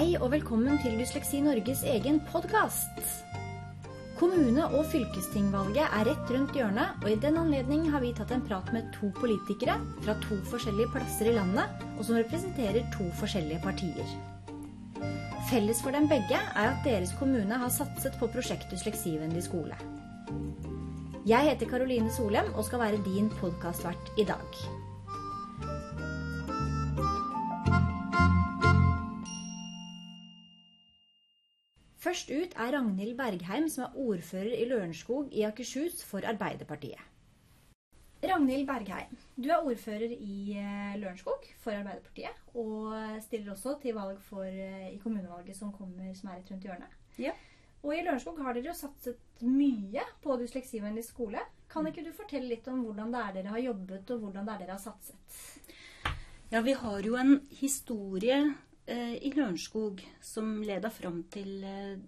Hei og velkommen til Dysleksi Norges egen podkast. Kommune- og fylkestingvalget er rett rundt hjørnet, og i den anledning har vi tatt en prat med to politikere fra to forskjellige plasser i landet, og som representerer to forskjellige partier. Felles for dem begge er at deres kommune har satset på prosjekt Dysleksivennlig skole. Jeg heter Karoline Solem og skal være din podkastvert i dag. Først ut er Ragnhild Bergheim, som er ordfører i Lørenskog i Akershus for Arbeiderpartiet. Ragnhild Bergheim, du er ordfører i eh, Lørenskog for Arbeiderpartiet, og stiller også til valg for, eh, i kommunevalget som kommer som er rett rundt hjørnet. Ja. Og i Lørenskog har dere jo satset mye på dysleksivennlig skole. Kan ikke du fortelle litt om hvordan det er dere har jobbet, og hvordan det er dere har satset? Ja, vi har jo en historie i Lørenskog som leda fram til eh,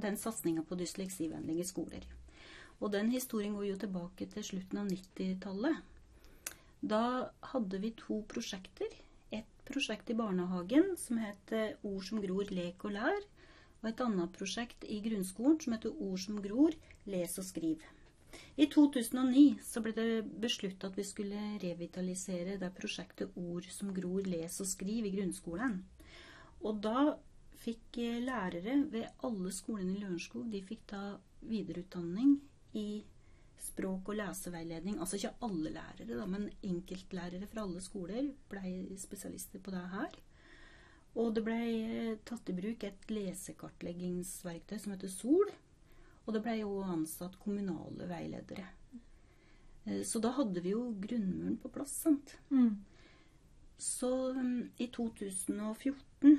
den satsinga på dysleksivennlige skoler. Og den historien går jo tilbake til slutten av 90-tallet. Da hadde vi to prosjekter. Et prosjekt i barnehagen som het eh, Ord som gror, lek og lær. Og et annet prosjekt i grunnskolen som heter Ord som gror, les og skriv. I 2009 så ble det besluttet at vi skulle revitalisere det prosjektet Ord som gror, les og skriv i grunnskolen. Og da fikk eh, lærere ved alle skolene i Lørenskog de fikk da videreutdanning i språk- og leseveiledning. Altså ikke alle lærere, da, men enkeltlærere fra alle skoler ble spesialister på det her. Og det ble eh, tatt i bruk et lesekartleggingsverktøy som heter Sol. Og det ble jo ansatt kommunale veiledere. Eh, Så da hadde vi jo grunnmuren på plass, sant. Så mm, i 2014,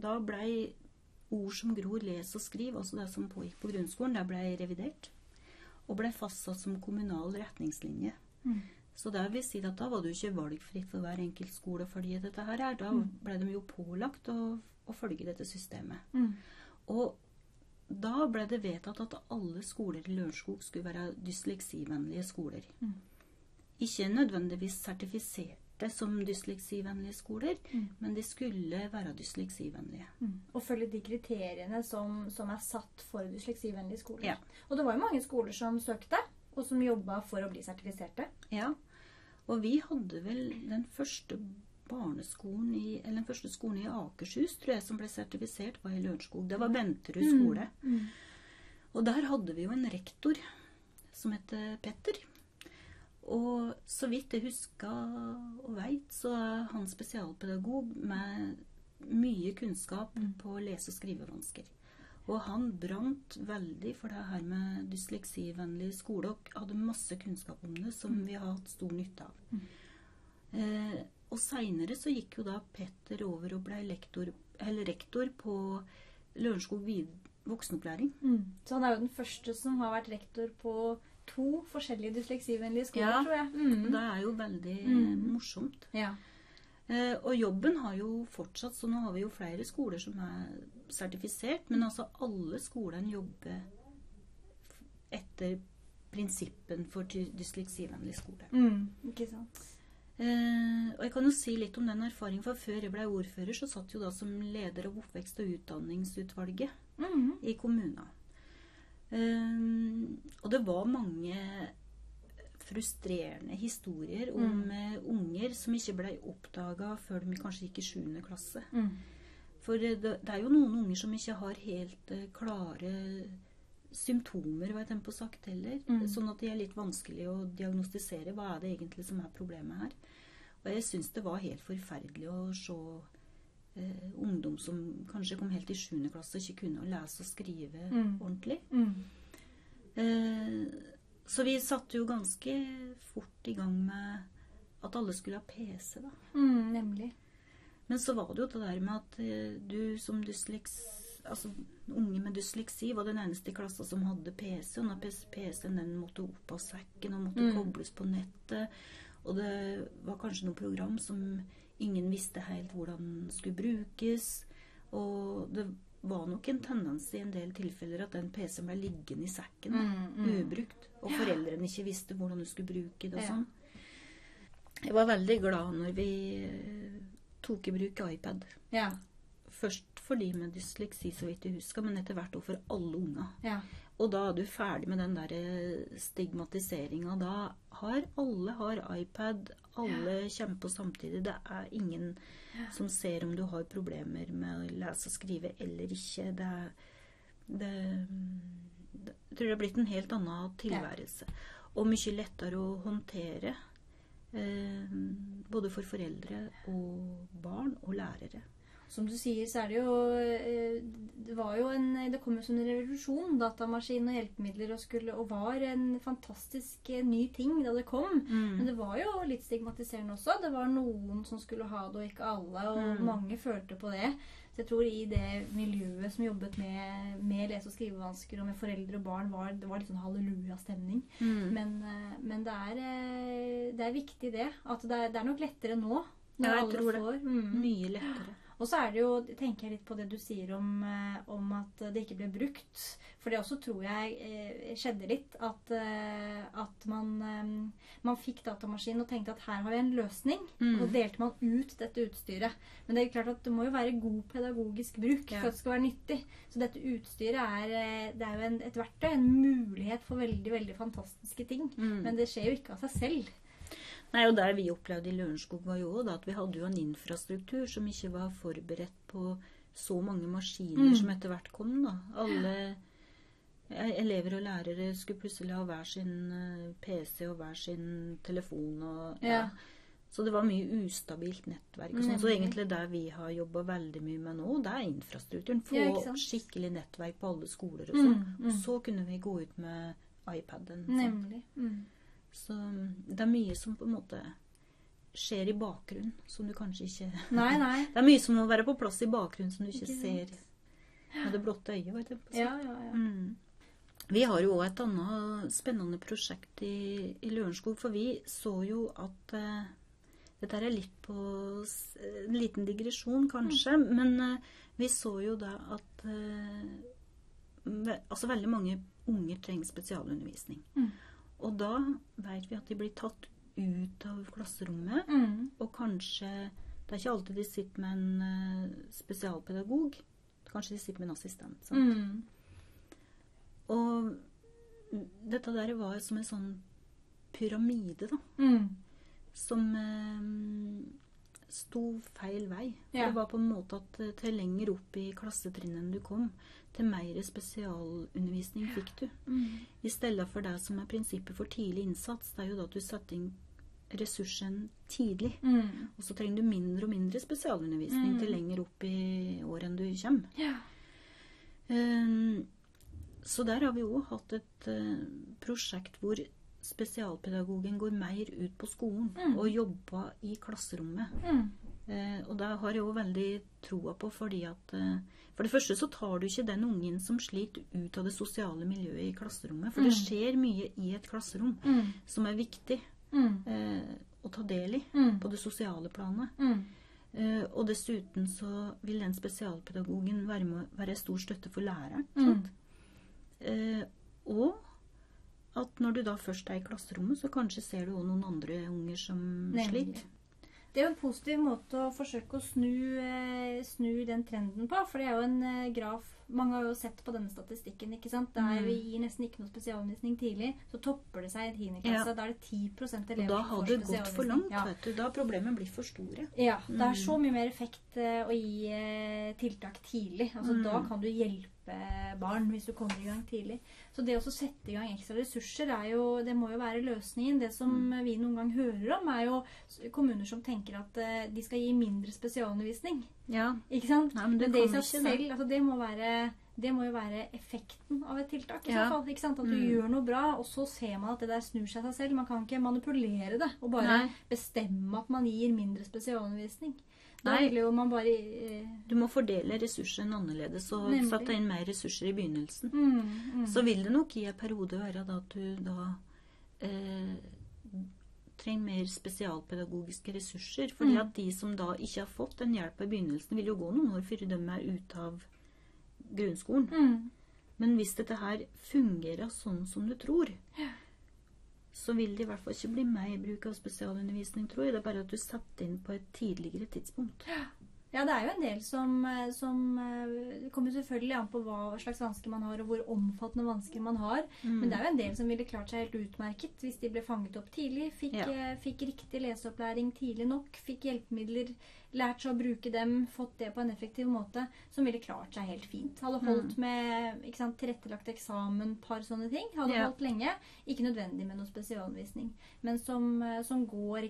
da blei ord som gror, les og skriv, altså det som pågikk på grunnskolen, det blei revidert. Og blei fastsatt som kommunal retningslinje. Så det vil si at da var det jo ikke valgfritt for hver enkelt skole å følge dette her. Da blei de jo pålagt å, å følge dette systemet. Og da ble det vedtatt at alle skoler i Lørenskog skulle være dysleksivennlige skoler. Ikke nødvendigvis sertifiserte som dysleksivennlige skoler, men de skulle være dysleksivennlige. Og følge de kriteriene som, som er satt for dysleksivennlige skoler. Ja. Og det var jo mange skoler som søkte, og som jobba for å bli sertifiserte. Ja, og vi hadde vel den første barneskolen i, eller den første skolen i Akershus, tror jeg, som ble sertifisert, var i Lørenskog. Det var Benterud skole. Og der hadde vi jo en rektor som het Petter. Og så vidt jeg husker og veit, så er han spesialpedagog med mye kunnskap på lese- og skrivevansker. Og han brant veldig for det her med dysleksivennlig skole og hadde masse kunnskap om det som vi har hatt stor nytte av. Eh, og seinere så gikk jo da Petter over og ble lektor, eller rektor på Lørenskog voksenopplæring. Så han er jo den første som har vært rektor på to forskjellige dysleksivennlige skoler, Ja, tror jeg. Mm. Det er jo veldig mm. morsomt. Ja. Eh, og jobben har jo fortsatt, så nå har vi jo flere skoler som er sertifisert. Men altså alle skolene jobber etter prinsippen for dy- dysleksivennlig skole. Mm. Ikke sant. Eh, og jeg kan jo si litt om den erfaringen, for før jeg ble ordfører, så satt jeg jo da som leder av oppvekst- og utdanningsutvalget Mm. i kommunen. Eh, og det var mange frustrerende historier om mm. unger som ikke ble oppdaga før de kanskje gikk i 7. klasse. Mm. For det, det er jo noen unger som ikke har helt eh, klare symptomer, var jeg tenkt på sagt heller. Mm. Sånn at de er litt vanskelig å diagnostisere hva er det egentlig som er problemet her. Og jeg syns det var helt forferdelig å se eh, ungdom som kanskje kom helt i 7. klasse og ikke kunne å lese og skrive Mm. ordentlig. Mm. Eh, så vi satte jo ganske fort i gang med at alle skulle ha PC, da. Mm, nemlig. Men så var det jo det der med at eh, du som dysleks... Altså unge med dysleksi var den eneste i klassa som hadde PC. Og når PC-en den måtte opp av sekken og måtte Mm. kobles på nettet. Og det var kanskje noen program som ingen visste helt hvordan den skulle brukes. Og det var nok en tendens i en del tilfeller at den PC-en ble liggende i sekken Mm, mm. ubrukt. Og foreldrene ikke visste hvordan de skulle bruke det og sånn. Jeg var veldig glad når vi eh, tok i bruk iPad. Ja. Først for de med dysleksi, så vidt jeg husker, men etter hvert også for alle unger. Ja. Og da er du ferdig med den der stigmatiseringa. Da har alle har iPad, alle kommer på samtidig. Det er ingen som ser om du har problemer med å lese og skrive eller ikke. Det, det, det Jeg tror det er blitt en helt annen tilværelse. Og mye lettere å håndtere. Eh, både for foreldre og barn og lærere. Som du sier, så er det jo eh, Det var jo en Det kom jo som en revolusjon, datamaskin og hjelpemidler, og, skulle, og var en fantastisk eh, ny ting da det kom. Men det var jo litt stigmatiserende også. Det var noen som skulle ha det, og ikke alle. Og Mm. mange følte på det. Så jeg tror i det miljøet som jobbet med, med lese- og skrivevansker og med foreldre og barn, var, det var litt sånn hallelujastemning. Mm. Men, eh, men det, er, det er viktig, det. At det er, det er nok lettere nå. Ja, Når jeg alle tror det. får. Mm. Mye lettere. Og så er det jo, tenker jeg litt på det du sier om, eh, om at det ikke ble brukt. For det også tror jeg eh, skjedde litt. At, eh, at man, man fikk datamaskinen og tenkte at her har vi en løsning. Mm. Og så delte man ut dette utstyret. Men det er klart at det må jo være god pedagogisk bruk Ja. for at det skal være nyttig. Så dette utstyret er, det er jo en, et verktøy, en mulighet for veldig, veldig fantastiske ting. Mm. Men det skjer jo ikke av seg selv. Nei, og Det vi opplevde i Lørenskog, var jo da at vi hadde jo en infrastruktur som ikke var forberedt på så mange maskiner Mm. som etter hvert kom. da. Alle eh, elever og lærere skulle plutselig ha hver sin eh, PC og hver sin telefon. og ja. Ja. Så det var mye ustabilt nettverk. og sånn. Så egentlig det vi har jobba veldig mye med nå, det er infrastrukturen. Få Ja, skikkelig nettverk på alle skoler og sånn. Mm, mm. Og så kunne vi gå ut med iPaden. sant? Nemlig. Mm. Så det er mye som på en måte skjer i bakgrunnen, som du kanskje ikke Nei, nei. Det er mye som må være på plass i bakgrunnen som du ikke, ser med det blotte øyet. Vet du, på Ja, ja, ja. Mm. Vi har jo òg et annet spennende prosjekt i, i Lørenskog, for vi så jo at eh, Dette er litt på en liten digresjon, kanskje, men eh, vi så jo da at eh, ve, altså veldig mange unger trenger spesialundervisning. Mm. Og da vet vi at de blir tatt ut av klasserommet, Mm. og kanskje Det er ikke alltid de sitter med en eh, spesialpedagog. Kanskje de sitter med en assistent. Sant? Mm. Og dette der var som en sånn pyramide, da. Mm. Som eh, sto feil vei. Ja. Det var på en måte at eh, til lenger opp i klassetrinnet du kom, til mer spesialundervisning fikk du. Mm. I stedet for det som er prinsippet for tidlig innsats, det er jo da at du setter inn ressursen tidlig. Mm. Og så trenger du mindre og mindre spesialundervisning Mm. til lenger opp i året enn du kommer. Ja. Um, Så der har vi òg hatt et uh, prosjekt hvor spesialpedagogen går mer ut på skolen Mm. og jobber i klasserommet. Mm. Eh, og det har jeg òg veldig troa på, fordi at eh, For det første så tar du ikke den ungen som sliter ut av det sosiale miljøet i klasserommet. For det Mm. skjer mye i et klasserom Mm. som er viktig Mm. eh, å ta del i Mm. på det sosiale planet. Eh, og dessuten så vil den spesialpedagogen være, med, være stor støtte for læreren. Eh, og at når du da først er i klasserommet, så kanskje ser du òg noen andre unger som Nemlig. sliter. Det er jo en positiv måte å forsøke å snu, eh, snu den trenden på. For det er jo en eh, graf Mange har jo sett på denne statistikken. ikke sant? Der Mm. vi gir nesten ikke noe spesialundervisning tidlig, så topper det seg i 10. klasse. Ja. Da er det 10 Og elever da har det gått for langt. Ja. vet du. Da har problemet blitt for store. Ja, det er Mm. så mye mer effekt eh, å gi eh, tiltak tidlig. Altså Mm. Da kan du hjelpe barn hvis du kommer i gang tidlig. Så det å sette i gang ekstra ressurser, er jo, det må jo være løsningen. Det som Mm. vi noen gang hører om, er jo kommuner som tenker at eh, de skal gi mindre spesialundervisning. Ja, Ikke sant? Nei, men det det i seg ikke selv, altså det må være det må jo være effekten av et tiltak. i Ja. så fall, ikke sant? At du Mm. gjør noe bra, og så ser man at det der snur seg av seg selv. Man kan ikke manipulere det og bare Nei. bestemme at man gir mindre spesialundervisning. Da Nei. vil jo man bare eh, Du må fordele ressursene annerledes og Nemlig. sette inn mer ressurser i begynnelsen. mm, mm. Så vil det nok i en periode være at du da eh, trenger mer spesialpedagogiske ressurser. Fordi Mm. at de som da ikke har fått den hjelpa i begynnelsen, vil jo gå noen år før de er ute av grunnskolen. mm. Men hvis dette her fungerer sånn som du tror, så vil det i hvert fall ikke bli mer bruk av spesialundervisning, tror jeg. Det er bare at du setter inn på et tidligere tidspunkt. Ja, det er jo en del som, eh, som eh, Det kommer selvfølgelig an på hva slags vansker man har, og hvor omfattende vansker man har. Mm. Men det er jo en del som ville klart seg helt utmerket hvis de ble fanget opp tidlig. Fikk, Ja. eh, fikk riktig leseopplæring tidlig nok. Fikk hjelpemidler, lært seg å bruke dem, fått det på en effektiv måte. Som ville klart seg helt fint. Hadde holdt med ikke sant, tilrettelagt eksamen, par sånne ting. Hadde Ja. holdt lenge. Ikke nødvendig med noe spesialundervisning. Men som, eh, som går,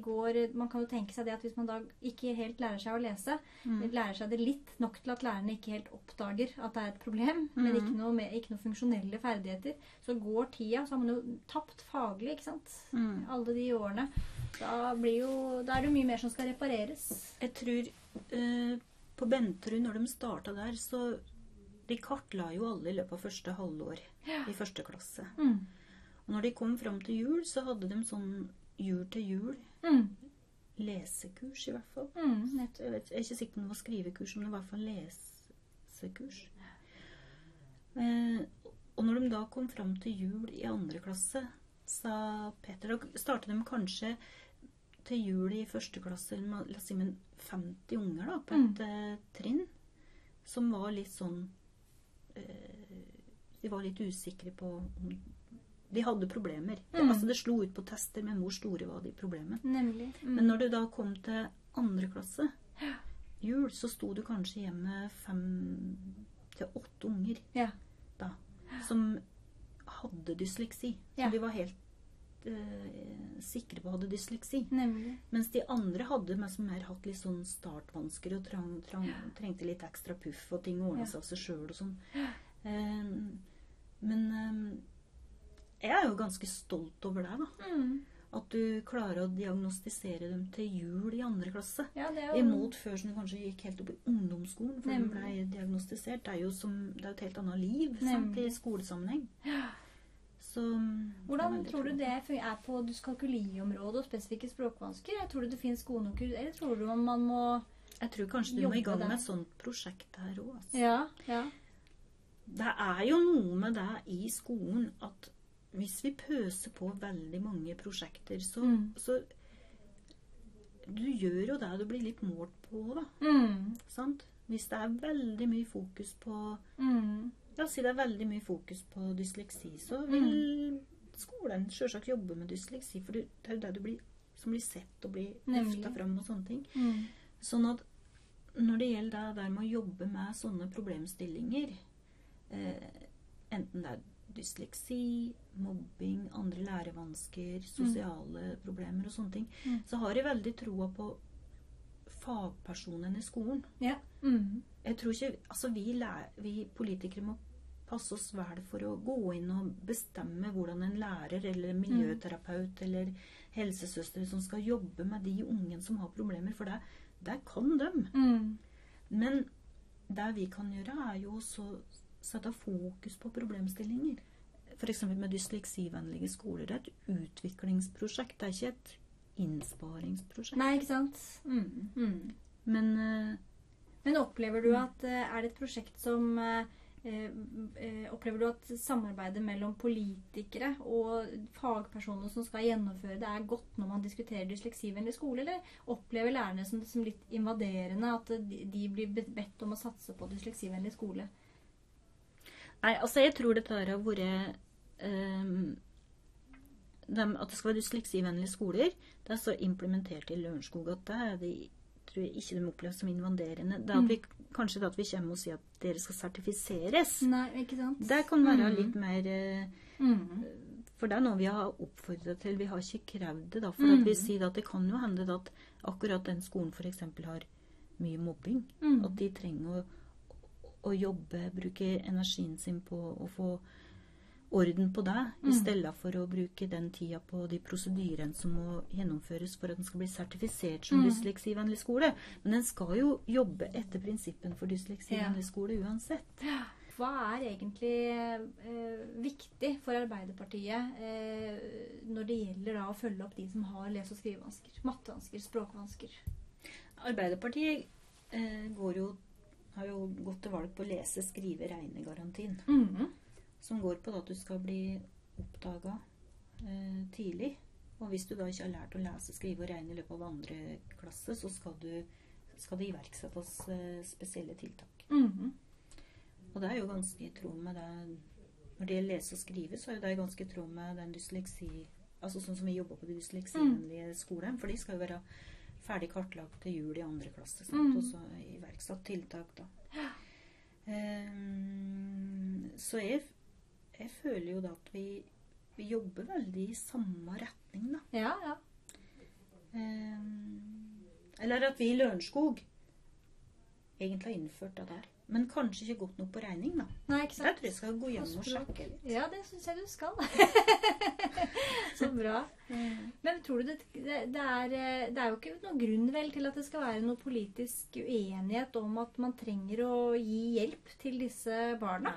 går, man kan jo tenke seg det at hvis man da ikke helt lærer seg å lese, Mm. lærer seg det litt nok til at lærerne ikke helt oppdager at det er et problem, men Mhm. ikke noe, med, ikke noe funksjonelle ferdigheter, så går tida, så har man jo tapt faglig, ikke sant? Mm. Alle de årene. Da, blir jo, da er det mye mer som skal repareres. Jeg tror eh, på Benterud, når de starta der, så De kartla jo alle i løpet av første halvår i første klasse. Mm. Og når de kom fram til jul, så hadde de sånn jul til jul Mm. lesekurs, i hvert fall. Mm. Nettopp. Jeg, vet, jeg er ikke sikker på om det var skrivekurs, men det var i hvert fall lesekurs. Eh, og når de da kom fram til jul i andre klasse, sa Peter Da startet de kanskje til jul i første klasse la oss si, med 50 unger da, på et mm. trinn. Som var litt sånn eh, De var litt usikre på om De hadde problemer. Mm. Altså Det slo ut på tester, men hvor store var de problemene? Nemlig. Mm. Men når du da kom til andre klasse, jul, så sto du kanskje hjemme fem til åtte unger Ja. da, som hadde dysleksi. Ja. De var helt eh, sikre på hadde dysleksi. Nemlig. Mens de andre hadde mest mer hatt litt sånn startvansker og trang, trang, trengte litt ekstra puff og ting ordna Ja. seg av seg sjøl og sånn. Eh, men eh, jeg er jo ganske stolt over deg, da. Mm. At du klarer å diagnostisere dem til jul i andre klasse. Ja, jo Imot før som du kanskje gikk helt opp i ungdomsskolen for Nemlig. ble diagnostisert. Det er jo som, det er et helt annet liv sant, i skolesammenheng. Så Hvordan tror du det er på dyskalkuliområdet og spesifikke språkvansker? Jeg tror du det finnes gode nok eller tror du man må Jeg tror kanskje du må i gang med et sånt prosjekt her òg. Altså. Ja. ja. Det er jo noe med det i skolen at hvis vi pøser på veldig mange prosjekter, så, Mm. så Du gjør jo det du blir litt målt på, da. Mm. Sant? Hvis det er veldig mye fokus på Mm. La oss si det er veldig mye fokus på dysleksi, så vil skolen selvsagt jobbe med dysleksi, for det er jo det du blir, som blir sett og blir løfta fram og sånne ting. Mm. Sånn at når det gjelder det der med å jobbe med sånne problemstillinger, eh, enten det er dysleksi, mobbing, andre lærevansker, sosiale problemer og sånne ting, Mm. så har jeg veldig troa på fagpersonene i skolen. Ja. Mm. Jeg tror ikke, altså vi, lærer, vi politikere må passe oss vel for å gå inn og bestemme hvordan en lærer eller miljøterapeut eller helsesøster som skal jobbe med de ungene som har problemer, for det, det kan dem. Mm. Men det vi kan gjøre, er jo å sette fokus på problemstillinger. F.eks. med dysleksivennlige skoler. Det er et utviklingsprosjekt, det er ikke et innsparingsprosjekt. Nei, ikke sant? Mm. Mm. Men eh, Men opplever du at eh, er det et prosjekt som eh, eh, Opplever du at samarbeidet mellom politikere og fagpersoner som skal gjennomføre det, er godt når man diskuterer dysleksivennlig skole, eller opplever lærerne som, som litt invaderende at de, blir bedt om å satse på dysleksivennlig skole? Nei, altså jeg tror dette har vært um, At det skal være dysleksivennlige skoler. Det er så implementert i Lørenskog at det er de, tror jeg ikke de oppleves som invaderende. Det at vi, kanskje det at vi kommer og sier at dere skal sertifiseres. Nei, ikke sant? Det kan være Mm. litt mer eh, Mm. For det er noe vi har oppfordret til. Vi har ikke krevd det. da, For Mm. at vi sier at det kan jo hende at akkurat den skolen f.eks. har mye mobbing. Mm. At de trenger å, å jobbe, bruke energien sin på å få orden på det, Mm. i stedet for å bruke den tida på de prosedyrene som må gjennomføres for at den skal bli sertifisert som Mm. dysleksivennlig skole. Men den skal jo jobbe etter prinsippen for dysleksivennlig Ja. skole uansett. Hva er egentlig eh, viktig for Arbeiderpartiet eh, når det gjelder da å følge opp de som har lese- og skrivevansker, mattevansker, språkvansker? Arbeiderpartiet eh, går jo, har jo gått til valg på lese-, skrive-, regnegarantien. Mhm. Som går på at du skal bli oppdaga eh, tidlig. Og hvis du da ikke har lært å lese, skrive og regne i løpet av andre klasse, så skal du skal det iverksettes eh, spesielle tiltak. Mhm. Og det er jo ganske i tråd med det Når det gjelder lese og skrive, så er jo det ganske i tråd med den dysleksi Altså sånn som vi jobber på de dysleksivennlige skolen. For de skal jo være ferdig kartlagt til jul i andre klasse. Mm. Og så iverksatt tiltak, da. Um, så jeg, jeg føler jo da at vi, vi jobber veldig i samme retning, da. Ja, ja. Um, eller at vi i Lørenskog egentlig har innført det der. Men kanskje ikke godt nok på regning, da. Nei, ikke sant? Jeg tror jeg skal gå gjennom og sjekke litt. Ja, det syns jeg du skal. Så bra. Men tror du det, det, er, det er jo ikke noen grunn vel til at det skal være noe politisk uenighet om at man trenger å gi hjelp til disse barna?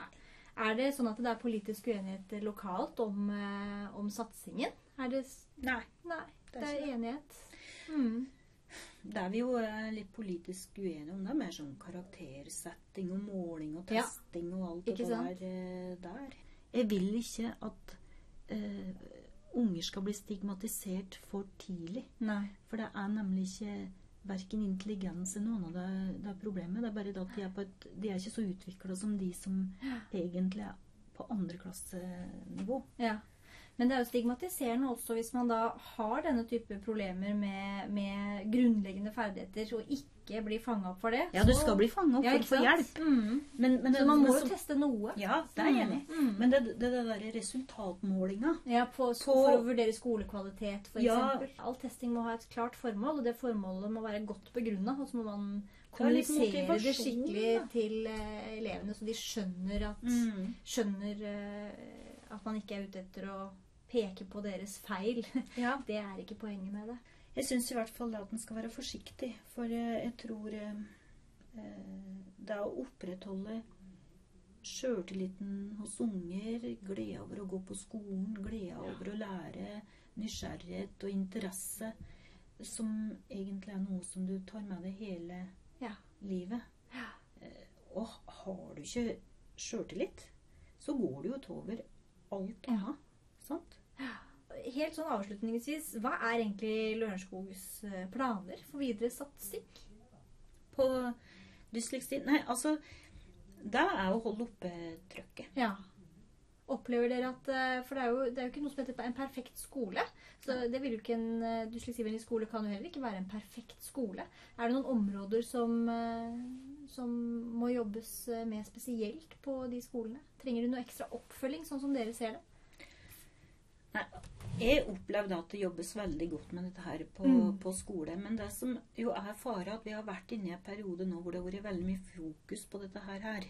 Er det sånn at det er politisk uenighet lokalt om, eh, om satsingen? Er det Nei. Nei, Det det er er det. enighet. Mm. Der vi jo er litt politisk uenige om det, er mer sånn karaktersetting og måling og Ja. testing og alt det der, eh, der. Jeg vil ikke at uh, unger skal bli stigmatisert for tidlig. Nei. For det er nemlig ikke verken intelligens eller noe annet det, det er problemet. Det er bare at de er, på et, de er ikke så utvikla som de som egentlig er på andreklassenivå. Ja. Men det er jo stigmatiserende også hvis man da har denne type problemer med, med grunnleggende ferdigheter og ikke blir fanga opp for det. Ja, du skal bli fanga opp Ja, for å få hjelp. Mm. Men, men Så man må jo teste noe. Ja, det er jeg enig i. Mm. Men det, det, det derre resultatmålinga Ja, på, På- For å vurdere skolekvalitet, f.eks. Ja. All testing må ha et klart formål, og det formålet må være godt begrunna. Og så må man Det er kommunisere det skikkelig til eh, elevene, så de skjønner at, mm. skjønner, eh, at man ikke er ute etter å peke på deres feil. Ja. Det er ikke poenget med det. Jeg syns i hvert fall at en skal være forsiktig. For eh, jeg tror eh, eh, det å opprettholde sjøltilliten hos unger, glede over å gå på skolen, glede over å lære, nysgjerrighet og interesse, som egentlig er noe som du tar med deg hele Ja. livet. Ja. Og har du ikke sjøltillit, så går det jo utover alt Ja. annet. Sant? Helt sånn avslutningsvis, hva er egentlig Lørenskogs eh, planer for videre satsing? På dysleksi Nei, altså Det er å holde oppe trøkket. Ja. Opplever dere at eh, For det er, jo, det er jo ikke noe som heter en perfekt skole. Så det vil jo ikke en eh, dysleksivennlig skole kan jo heller ikke være en perfekt skole. Er det noen områder som, som må jobbes med spesielt på de skolene? Trenger du noe ekstra oppfølging, sånn som dere ser det? Jeg opplevde at det jobbes veldig godt med dette her på, Mm. på skole. Men det som jo er fare, at vi har vært inne i en periode nå hvor det har vært veldig mye fokus på dette her. her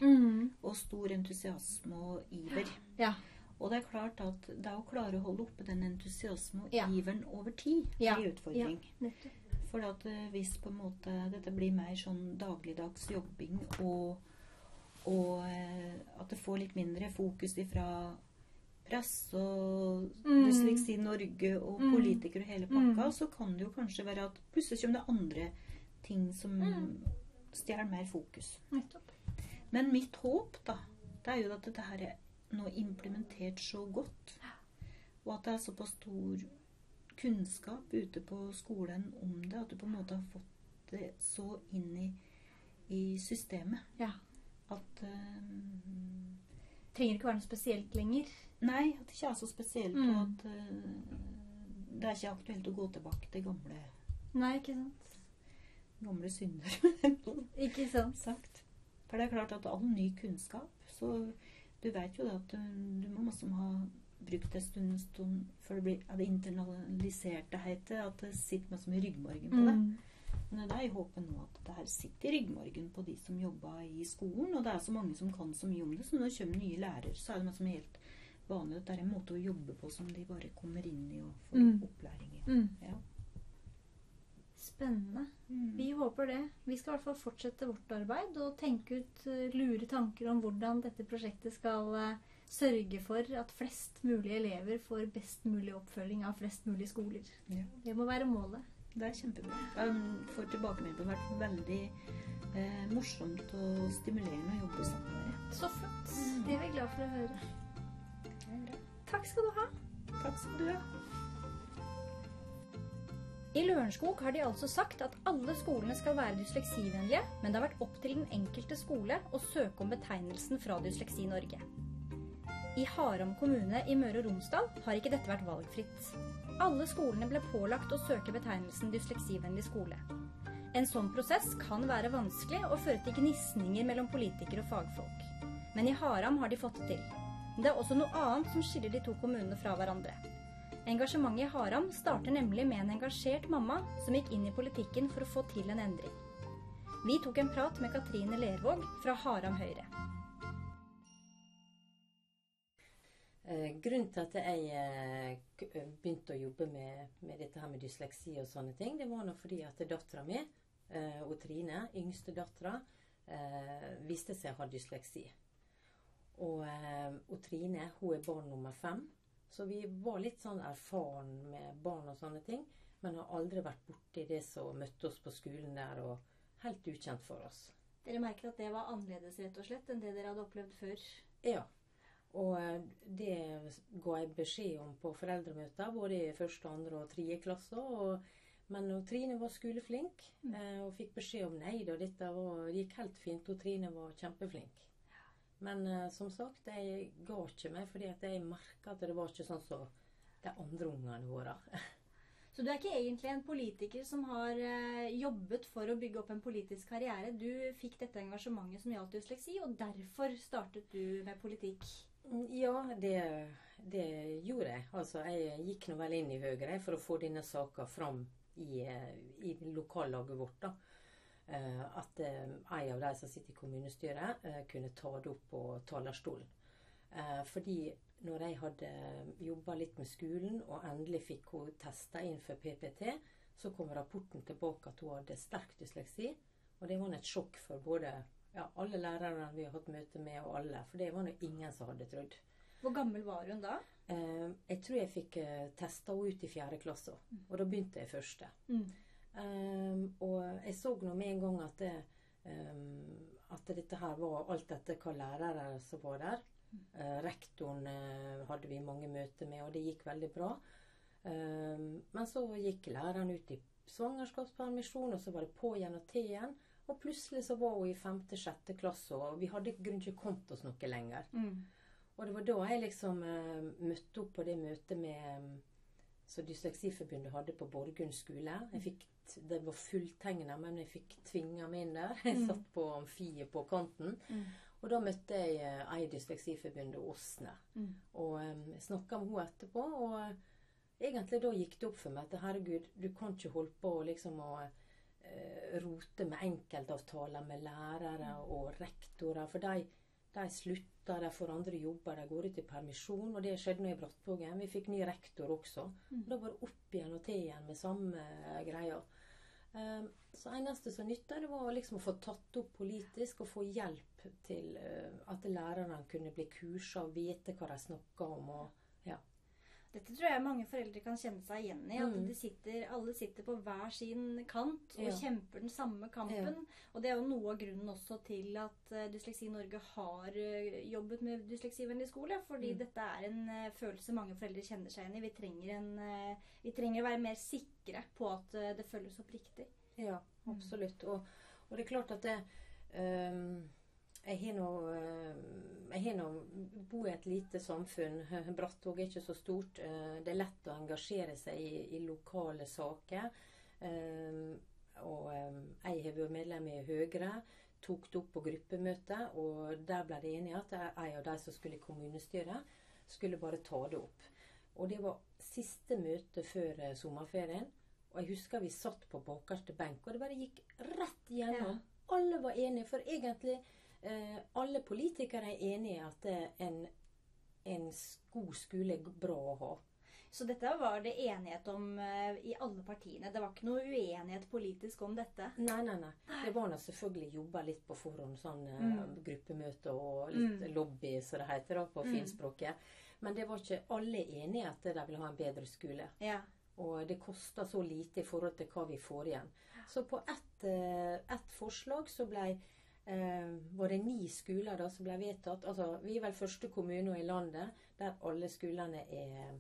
og stor entusiasme og iver. Ja. Og det er klart at det å klare å holde oppe den entusiasmen og Ja. iveren over tid, Ja. er en utfordring. Ja, For at eh, hvis på en måte dette blir mer sånn dagligdags jobbing, og, og eh, at det får litt mindre fokus ifra press og Mm. Dysleksi Norge og Mm. politikere og hele pakka, Mm. så kan det jo kanskje være at plutselig kommer det andre ting som Mm. stjeler mer fokus. Nettopp. Men mitt håp, da, det er jo at dette her er nå implementert så godt. Og at det er såpass stor kunnskap ute på skolen om det, at du på en måte har fått det så inn i, i systemet Ja. at um, Trenger ikke være noe spesielt lenger. Nei, at det ikke er så spesielt, Mm. og at uh, det er ikke aktuelt å gå tilbake til gamle, Nei, ikke sant? gamle synder. Ikke sant? sagt. For det er klart at all ny kunnskap Så du vet jo det at du, du må liksom ha brukt en stund, stund før det blir ja, det internaliserte heter at det sitter liksom i ryggmargen på det. Mm. Men det er i håpet nå at det her sitter i ryggmargen på de som jobber i skolen. Og det er så mange som kan så mye om det. Så når det kommer nye lærere, så er det liksom helt vanlig at det er en måte å jobbe på som de bare kommer inn i og får Mm. opplæring i. Mm. Ja. Spennende. Mm. Vi håper det. Vi skal i hvert fall fortsette vårt arbeid og tenke ut eh, lure tanker om hvordan dette prosjektet skal eh, sørge for at flest mulig elever får best mulig oppfølging av flest mulig skoler. Ja. Det må være målet. Det er kjempebra. Jeg får tilbakemelding. Det har vært veldig eh, morsomt og stimulerende å jobbe sammen med dere. Så flott. Mm. Det er vi glad for å høre. Takk skal du ha. Takk skal du ha. I Lørenskog har de altså sagt at alle skolene skal være dysleksivennlige, men det har vært opp til den enkelte skole å søke om betegnelsen fra Dysleksi Norge. I Haram kommune i Møre og Romsdal har ikke dette vært valgfritt. Alle skolene ble pålagt å søke betegnelsen dysleksivennlig skole. En sånn prosess kan være vanskelig og føre til gnisninger mellom politikere og fagfolk. Men i Haram har de fått det til. Det er også noe annet som skiller de to kommunene fra hverandre. Engasjementet i Haram starter nemlig med en engasjert mamma som gikk inn i politikken for å få til en endring. Vi tok en prat med Katrine Lervåg fra Haram Høyre. Eh, grunnen til at jeg eh, begynte å jobbe med, med, dette her med dysleksi og sånne ting, det var nå fordi at dattera mi, eh, og Trine, yngste dattera, viste seg å ha dysleksi. Og, og Trine hun er barn nummer fem. Så vi var litt sånn erfaren med barn og sånne ting. Men har aldri vært borti det som møtte oss på skolen der, og helt ukjent for oss. Dere merker at det var annerledes rett og slett enn det dere hadde opplevd før? Ja. Og eh, det ga jeg beskjed om på foreldremøter, både i første, andre og tredje klasse. Og, men Trine var skoleflink, mm. Eh, og fikk beskjed om nei da, dette var, gikk helt fint. Og Trine var kjempeflink. Men uh, som sagt, jeg ga ikke meg fordi at jeg merka at det var ikke sånn som de andre ungene våre. Så du er ikke egentlig en politiker som har uh, jobbet for å bygge opp en politisk karriere. Du fikk dette engasjementet som gjaldt dysleksi, og derfor startet du med politikk? Mm, ja, det, det gjorde jeg. Altså, jeg gikk nå vel inn i Høyre for å få denne saka fram i, eh, i lokallaget vårt. da. Eh, at eh, en av de som sitter i kommunestyret, eh, kunne ta det opp på talerstolen. Fordi når jeg hadde jobba litt med skolen, og endelig fikk hun testa inn for PPT, så kom rapporten tilbake at hun hadde sterk dysleksi. Og det var et sjokk for både ja, alle lærerne vi har hatt møte med, og alle. For det var det ingen som hadde trodd. Hvor gammel var hun da? jeg tror jeg fikk testa henne ut i fjerde klasse. Og da begynte jeg første. Mm. Um, og jeg så nå med en gang at, det, um, at dette her var alt dette hva lærere som var der. Uh, rektoren uh, hadde vi mange møter med, og det gikk veldig bra. Um, men så gikk læreren ut i svangerskapspermisjon, og så var det på igjen og til igjen. Og plutselig så var hun i femte-sjette klasse, og vi hadde i grunnen ikke kommet oss noe lenger. Mm. Og det var da jeg liksom uh, møtte opp på det møtet med som Dysleksiforbundet hadde på Borgund skole. Jeg fikk, det var fulltegna, men jeg fikk tvinga meg inn der. Jeg mm. satt på amfiet på kanten. Mm. Og da møtte jeg eh, ei Dysleksiforbundet, Åsne. Mm. Og um, snakka med henne etterpå. Og uh, egentlig da gikk det opp for meg at herregud, du kan ikke holde på liksom å uh, rote med enkeltavtaler med lærere og rektorer. For de de slutta, de får andre jobber, de går ut i permisjon. Og det skjedde nå i Brattvågen. Vi fikk ny rektor også. Mm. Og da var det opp igjen og til igjen med samme greia. Um, så eneste som nytta, det var liksom å få tatt opp politisk og få hjelp til uh, at lærerne kunne bli kursa og vite hva de snakka om. og dette tror jeg mange foreldre kan kjenne seg igjen i. At mm. sitter, alle sitter på hver sin kant og ja. kjemper den samme kampen. Ja. Og det er jo noe av grunnen også til at uh, Dysleksi Norge har uh, jobbet med dysleksivennlig skole. Fordi mm. dette er en uh, følelse mange foreldre kjenner seg igjen i. Vi trenger, en, vi trenger å være mer sikre på at det følges opp riktig. Ja, absolutt. Og, og, det er klart at det um jeg har nå, eh, bo i et lite samfunn. Brattvåg er ikke så stort. Eh, det er lett å engasjere seg i, i lokale saker. Eh, og jeg har vært medlem i Høyre. Tok det opp på gruppemøte, og der ble det enige at en av de som skulle i kommunestyret, skulle bare ta det opp. Og det var siste møte før sommerferien. Og jeg husker vi satt på bakerste benk, og det bare gikk rett gjennom. Ja. Alle var enige, for egentlig alle politikere er enige i at en, en god skole er bra å ha. Så dette var det enighet om uh, i alle partiene? Det var ikke noe uenighet politisk om dette? Nei, nei, nei. Det var nå selvfølgelig jobba litt på forhånd. Sånn uh, mm. gruppemøte og litt mm. lobby, som det heter da, på mm. finspråket. Men det var ikke alle enige i at de ville ha en bedre skole. Ja. Og det kosta så lite i forhold til hva vi får igjen. Så på ett, uh, et forslag så blei eh, var det ni skoler da som ble vedtatt. Altså, vi er vel første kommune i landet der alle skolene er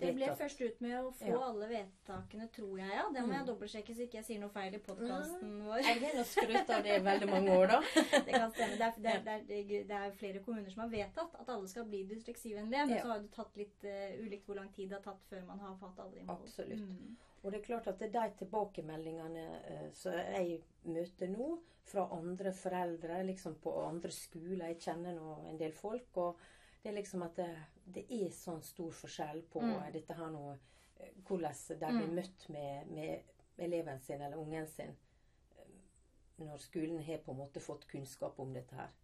Det ble først ut med å få ja. alle vedtakene, tror jeg. ja. Det må jeg mm. dobbeltsjekke så ikke jeg sier noe feil i podkasten mm. vår. Jeg har skrytt av det i veldig mange år, da. det kan stemme. Det er, det, er, det, er, det er, flere kommuner som har vedtatt at alle skal bli dysleksivennlige. Men ja. så har det tatt litt uh, ulikt hvor lang tid det har tatt før man har fått alle i mål. Absolutt. Mm. Og det er klart at det er de tilbakemeldingene uh, som jeg møter nå fra andre foreldre, liksom på andre skoler Jeg kjenner nå en del folk. og det er liksom at det, det er sånn stor forskjell på mm. dette her nå eh, Hvordan de blir mm. møtt med, med, eleven sin eller ungen sin eh, når skolen har på en måte fått kunnskap om dette her.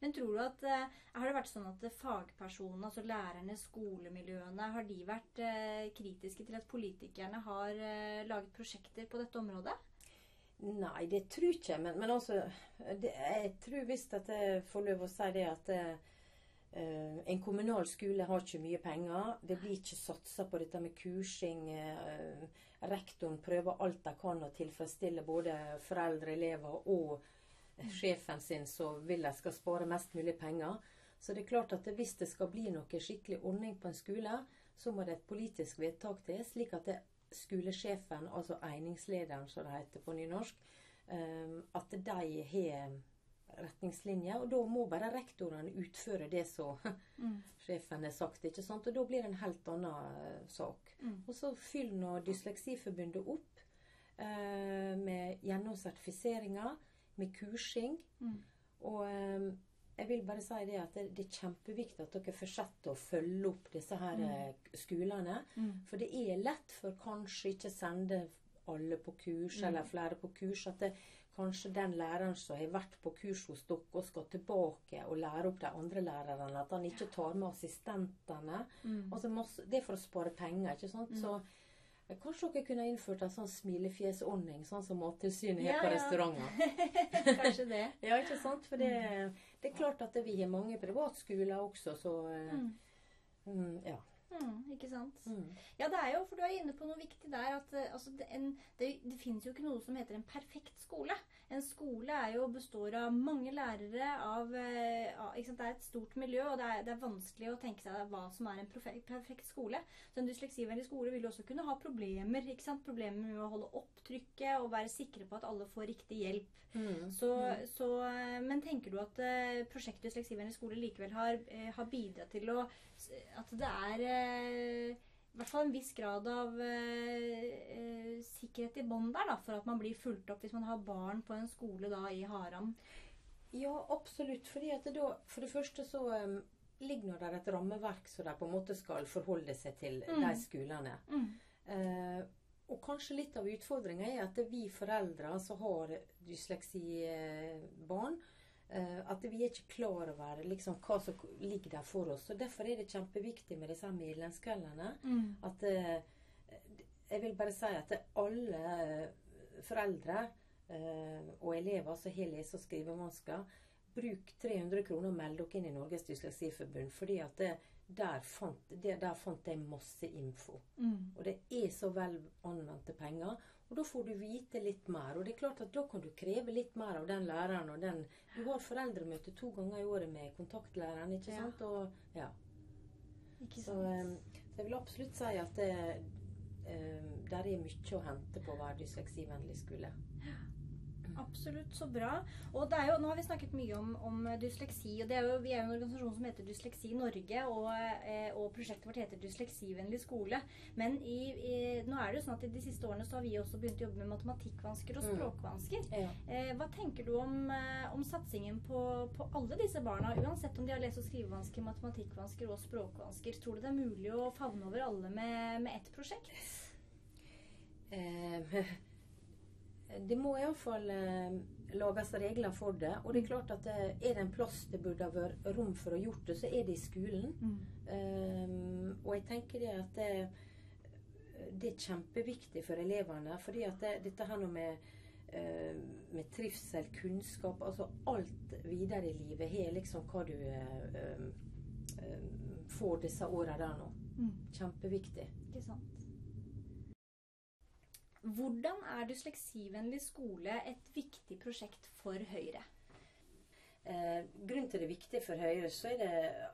Men tror du at eh, Har det vært sånn at fagpersonene, altså lærerne, skolemiljøene, har de vært kritiske til at politikerne har laget prosjekter på dette området? Nei, det tror jeg ikke. Men, men altså det, Jeg tror visst at jeg får lov å si det at det, Uh, en kommunal skole har ikke mye penger. Det blir ikke satsa på dette med kursing. Uh, rektoren prøver alt de kan å tilfredsstille både foreldre, elever og uh, sjefen sin, så vil de skal spare mest mulig penger. Så det er klart at hvis det skal bli noe skikkelig ordning på en skole, så må det et politisk vedtak til, slik at det skolesjefen, altså einingslederen som det heter på nynorsk, at de har retningslinjer. Og da må bare rektorene utføre det som mm. sjefen har sagt. ikke sant? Og da blir det en helt annen uh, sak. Mm. Og så fyller nå Dysleksiforbundet opp eh, med gjennomsertifiseringer, med kursing. Mm. Og eh, jeg vil bare si det at det, det, er kjempeviktig at dere fortsetter å følge opp disse her mm. skolene. Mm. For det er lett for kanskje ikke sende alle på kurs, eller mm. flere på kurs. At det, kanskje den læreren som har vært på kurs hos dere, og skal tilbake og lære opp de andre lærerne. At han ikke tar med assistentene. Mm. Altså masse, det er for å spare penger. ikke sant? Mm. Så eh, Kanskje dere kunne innført en sånn smilefjesordning, sånn som Mattilsynet har ja, på ja. restauranter. kanskje det. ja, ikke sant? For det, det, er klart at vi har mange privatskoler også, så eh, mm. mm ja. Mm, ikke sant. Mm. Ja, det er jo, for du er inne på noe viktig der. at eh, altså, det, en, det, det, finnes jo ikke noe som heter en perfekt skole. En skole jo, består av mange lærere, av, eh, Det er et stort miljø, og det er, det er, vanskelig å tenke seg hva som er en perfekt, perfekt skole. Så en dysleksivennlig skole vil jo også kunne ha problemer. Problemer med å holde opp trykket og være sikre på at alle får riktig hjelp. Mm. Så, mm. så, eh, men tenker du at prosjektet Dysleksivennlig skole likevel har, har bidratt til å At det er hvert fall en viss grad av eh, sikkerhet i bånd der, da, for at man blir fulgt opp hvis man har barn på en skole da i Haram? Ja, absolutt. fordi at det da, For det første så um, ligger det der et rammeverk som de på en måte skal forholde seg til, mm. de skolene. Mm. Uh, og kanskje litt av utfordringa er at vi foreldre som har dysleksibarn, Eh, at vi er ikke klar over liksom, hva som ligger der for oss. og Derfor er det kjempeviktig med disse medlemskveldene. Mm. At eh, Jeg vil bare si at alle foreldre eh, og elever som har lese- og skrivevansker, bruk 300 kroner og meld dere inn i Norges Dysleksiforbund. fordi at det, der, fant, det, der fant jeg masse info. Mm. Og det er så vel anvendte penger. Og da får du vite litt mer. Og det er klart at da kan du kreve litt mer av den læreren og den Du har foreldremøte to ganger i året med kontaktlæreren, ikke ja. sant? Og, ja. Ikke så, um, så, jeg vil absolutt si at det, um, der er mye å hente på å være dysleksivennlig skole. Ja. Absolutt. Så bra. Og det er jo, nå har vi snakket mye om, om dysleksi. og er jo, Vi er jo en organisasjon som heter Dysleksi Norge, og, eh, og prosjektet vårt heter Dysleksivennlig skole. Men i, i, nå er det jo sånn at i de siste årene så har vi også begynt å jobbe med matematikkvansker og mm. språkvansker. Mm. Ja. Eh, hva tenker du om, eh, om satsingen på, på, alle disse barna, uansett om de har lese- og skrivevansker, matematikkvansker og språkvansker? Tror du det er mulig å favne over alle med, med ett prosjekt? Eh, det må iallfall eh, lages regler for det. Og det er klart at det, er det en plass det burde ha vært rom for å gjort det, så er det i skolen. Mm. Um, og jeg tenker det at det, det, er kjempeviktig for elevene. fordi at det, dette her med, uh, med trivsel, kunnskap, altså alt videre i livet har liksom hva du uh, uh, får disse åra der nå. Mm. Kjempeviktig. Ikke sant. Hvordan er dysleksivennlig skole et viktig prosjekt for Høyre? Eh, grunnen til det er viktig for Høyre, så er det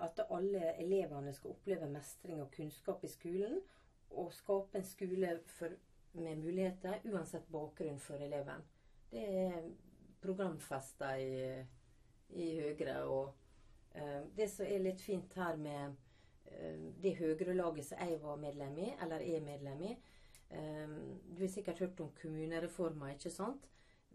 at alle elevene skal oppleve mestring og kunnskap i skolen. Og skape en skole for, med muligheter uansett bakgrunn for eleven. Det er programfesta i, i Høyre. Og eh, det som er litt fint her med eh, det Høyre-laget som jeg var medlem i, eller er medlem i Du har sikkert hørt om kommunereforma, ikke sant?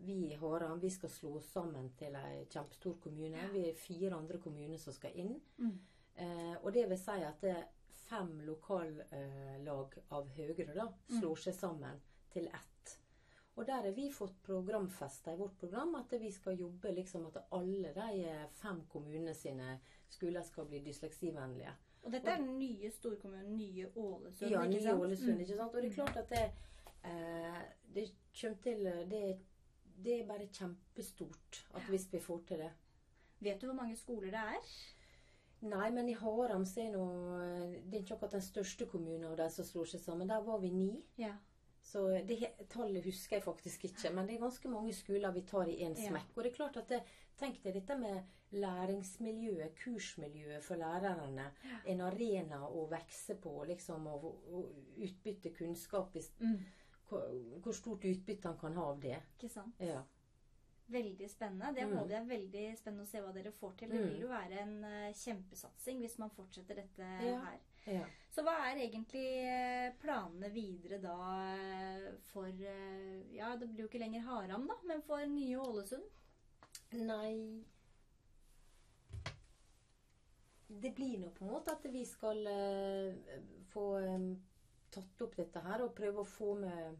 Vi i Haram vi skal slå oss sammen til en kjempestor kommune. Vi er fire andre kommuner som skal inn. Mm. Eh, og det vil si at det er fem lokallag av Høyre da, slår seg sammen til ett. Og der har vi fått programfesta i vårt program at vi skal jobbe liksom at alle de fem kommunene sine skoler skal bli dysleksivennlige. Og dette er den nye storkommunen, nye Ålesund, ja, nye Ålesund, ikke sant. Og det er klart at det, eh, det kommer til det, det, er bare kjempestort at hvis vi får til det. Vet du hvor mange skoler det er? Nei, men i Haram så er nå Det er ikke akkurat den største kommunen av de som slår seg sammen. Der var vi ni. Ja. Så det tallet husker jeg faktisk ikke. Men det er ganske mange skoler vi tar i én smekk. Ja. Og det er klart at det, Tenk deg dette med læringsmiljøet, kursmiljøet for lærerne. Ja. En arena å vokse på, liksom, og, og utbytte kunnskap. Mm. Hvor, hvor, stort utbytte han kan ha av det. Ikke sant. Ja. Veldig spennende. Det mm. er veldig spennende å se hva dere får til. Det vil mm. jo være en uh, kjempesatsing hvis man fortsetter dette ja. her. Ja. Så hva er egentlig eh, planene videre da eh, for Ja, det blir jo ikke lenger Haram, da, men for nye Ålesund? Nei Det blir nå på en måte at vi skal uh, få um, tatt opp dette her og prøve å få med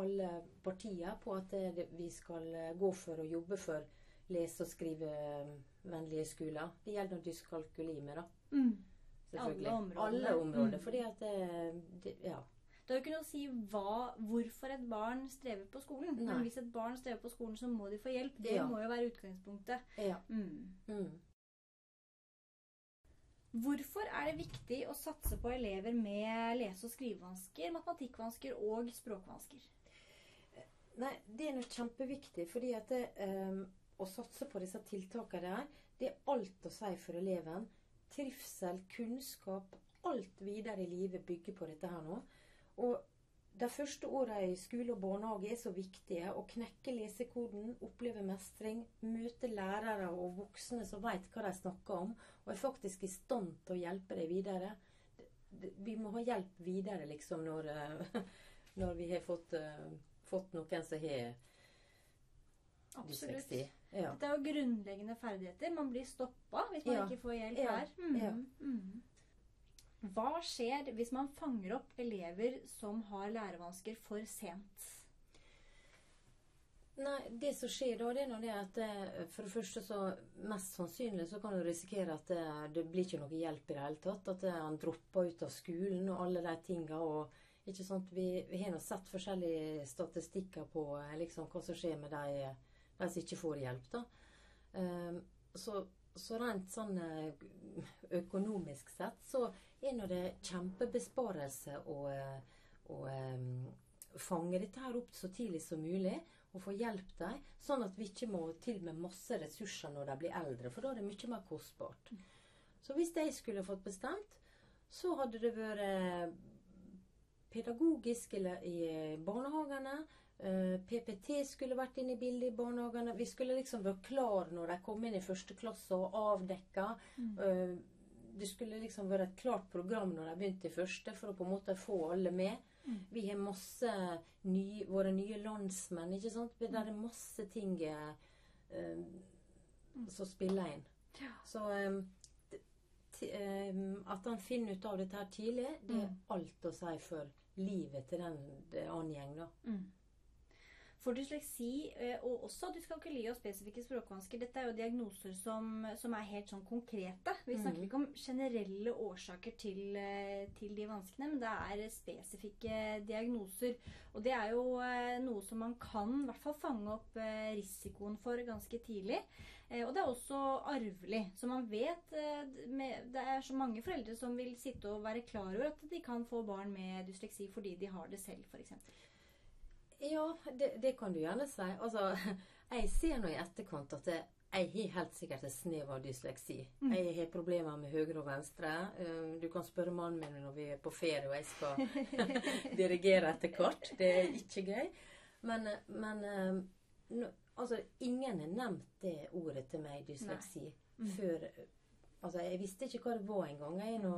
alle partier på at det, vi skal eh, gå for å jobbe for lese- og skrivevennlige skoler. Det gjelder dyskalkuli med, da. Mm. Alle områder. Alle områder mm. Fordi at det, det, Ja. Det har jo ikke noe å si hva, hvorfor et barn strever på skolen. Nei. Men hvis et barn strever på skolen, så må de få hjelp. Det ja. må jo være utgangspunktet. Ja. Mm. Mm. Hvorfor er det viktig å satse på elever med lese- og skrivevansker, matematikkvansker og språkvansker? Nei, det er nok kjempeviktig. fordi at det, um, å satse på disse tiltakene der, det er alt å si for eleven. Trivsel, kunnskap, alt videre i livet bygger på dette her nå. Og de første åra i skole og barnehage er så viktige. Å knekke lesekoden, oppleve mestring, møte lærere og voksne som vet hva de snakker om, og er faktisk i stand til å hjelpe deg videre. Vi må ha hjelp videre, liksom, når, når vi har fått uh, fått noen som har dysleksi. Ja. Dette er jo grunnleggende ferdigheter. Man blir stoppa hvis man ja. ikke får hjelp ja. her. Mm. Mm. Hva skjer hvis man fanger opp elever som har lærevansker for sent? Nei, Det som skjer da, det er det at eh, for det første så mest sannsynlig så kan du risikere at det, eh, det blir ikke noe hjelp i det hele tatt. At han eh, dropper ut av skolen og alle de tinga. Vi, vi har nå sett forskjellige statistikker på liksom, hva som skjer med de, de som ikke får hjelp. da. Um, så, så, rent sånn økonomisk sett så er nå det kjempebesparelse å, eh, å um, fange dette her opp så tidlig som mulig og få hjelp dem, sånn at vi ikke må til med masse ressurser når de blir eldre, for da er det mye mer kostbart. Så hvis jeg skulle fått bestemt, så hadde det vært pedagogisk eller i eh, barnehagene. Eh, PPT skulle vært inne i bildet i barnehagene. Vi skulle liksom vært klar når de kom inn i første klasse og avdekka. Mm. Eh, det skulle liksom være et klart program når de begynte i første, for å på en måte få alle med. Mm. Vi har masse ny, våre nye landsmenn. ikke sant? Det er masse ting eh, som spiller inn. Ja. Så um, at han finner ut av dette her tidlig, det er mm. alt å si for livet til den det angjeng, da. Mm. For dysleksi eh, og også dyskalkuli og spesifikke språkvansker, dette er jo diagnoser som, som er helt sånn konkrete. Vi snakker mm. ikke om generelle årsaker til, eh, til, de vanskene, men det er spesifikke diagnoser. Og det er jo eh, noe som man kan i hvert fall fange opp risikoen for ganske tidlig. Og det er også arvelig. Så man vet Det er så mange foreldre som vil sitte og være klar over at de kan få barn med dysleksi fordi de har det selv, f.eks. Ja, det, det, kan du gjerne si. Altså, jeg ser nå i etterkant at det, jeg har helt sikkert et snev av dysleksi. Mm. Jeg har problemer med høyre og venstre. Um, du kan spørre mannen min når vi er på ferie og jeg skal dirigere etter kart. Det er ikke gøy. Men, men um, no, altså, ingen har nevnt det ordet til meg, dysleksi, mm. før Altså, Jeg visste ikke hva det var engang. Jeg er nå,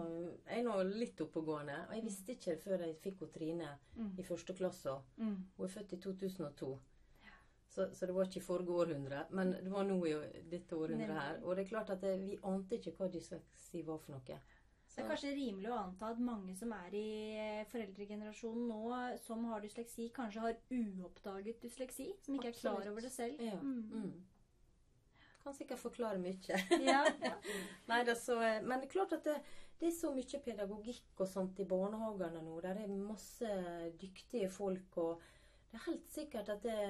jeg er nå litt oppegående. Og jeg visste ikke før jeg fikk Trine mm. i første klasse. Mm. Hun er født i 2002. Så, så, det var ikke i forrige århundre, men det var nå i dette århundret her. Og det er klart at det, vi ante ikke hva dysleksi var for noe. Så. Det er kanskje rimelig å anta at mange som er i eh, foreldregenerasjonen nå, som har dysleksi, kanskje har uoppdaget dysleksi? Som ikke Absolutt. er klar over det selv? Ja. Mm. Kan sikkert forklare mye. Ja, ja. Nei, det så, eh, men det er klart at det, det, er så mye pedagogikk og sånt i barnehagene nå. Der er masse dyktige folk. og det er helt sikkert at, det,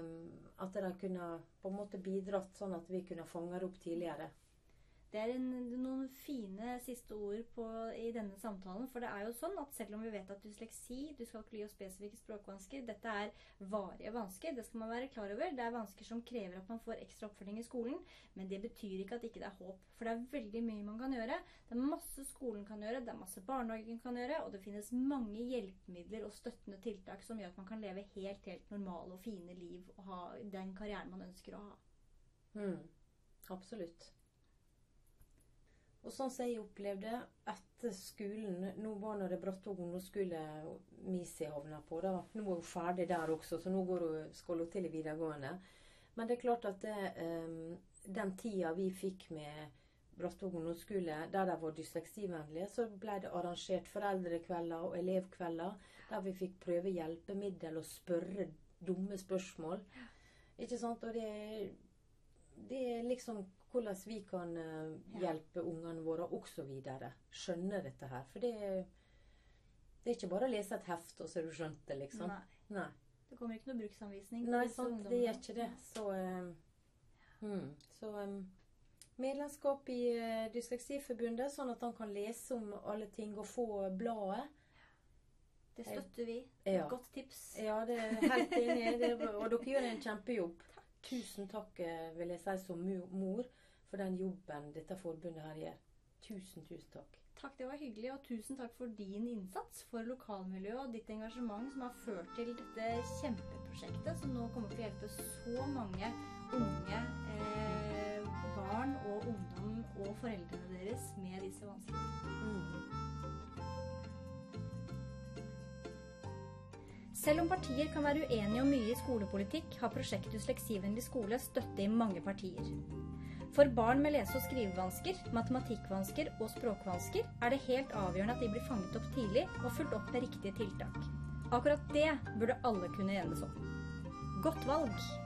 um, at de kunne på en måte bidratt sånn at vi kunne fange det opp tidligere. Det er en, noen fine siste ord på, i denne samtalen. For det er jo sånn at selv om vi vet at dysleksi, dyskalkuli og spesifikke språkvansker, dette er varige vansker, det skal man være klar over. Det er vansker som krever at man får ekstra oppfølging i skolen. Men det betyr ikke at ikke det er håp. For det er veldig mye man kan gjøre. Det er masse skolen kan gjøre, det er masse barnehagen kan gjøre, og det finnes mange hjelpemidler og støttende tiltak som gjør at man kan leve helt, helt normale og fine liv og ha den karrieren man ønsker å ha. Mm, absolutt. Og sånn som jeg opplevde etter skolen Nå var det Brattvåg ungdomsskole Misi havna på. da. Nå er hun ferdig der også, så nå går hun, skal hun til i videregående. Men det er klart at det, um, den tida vi fikk med Brattvåg ungdomsskole, der de var dysleksivennlige, så ble det arrangert foreldrekvelder og elevkvelder der vi fikk prøve hjelpemiddel og spørre dumme spørsmål. Ikke sant? Og det, det er liksom hvordan vi kan uh, hjelpe ungene våre osv. Skjønne dette her. For det, det, er ikke bare å lese et heft, og så har du skjønt det, liksom. Nei. Nei. Det kommer ikke noe bruksanvisning. Nei, sant, det gjør ikke det. Så, uh, hmm. så um, medlemskap i uh, Dysleksiforbundet, sånn at han kan lese om alle ting og få bladet. Det støtter vi. Ja. Godt tips. Ja, det er helt enig. Og dere gjør en kjempejobb. Tusen takk, vil jeg si, som mor for den jobben dette forbundet her gjør. Tusen, tusen takk. Takk, det var hyggelig. Og tusen takk for din innsats for lokalmiljøet og ditt engasjement som har ført til dette kjempeprosjektet, som nå kommer til å hjelpe så mange unge eh, barn og ungdom og foreldrene deres med disse vanskelighetene. Selv om partier kan være uenige om mye i skolepolitikk, har prosjektet Dysleksivennlig skole støtte i mange partier. For barn med lese- og skrivevansker, matematikkvansker og språkvansker er det helt avgjørende at de blir fanget opp tidlig og fulgt opp med riktige tiltak. Akkurat det burde alle kunne enes om. Godt valg!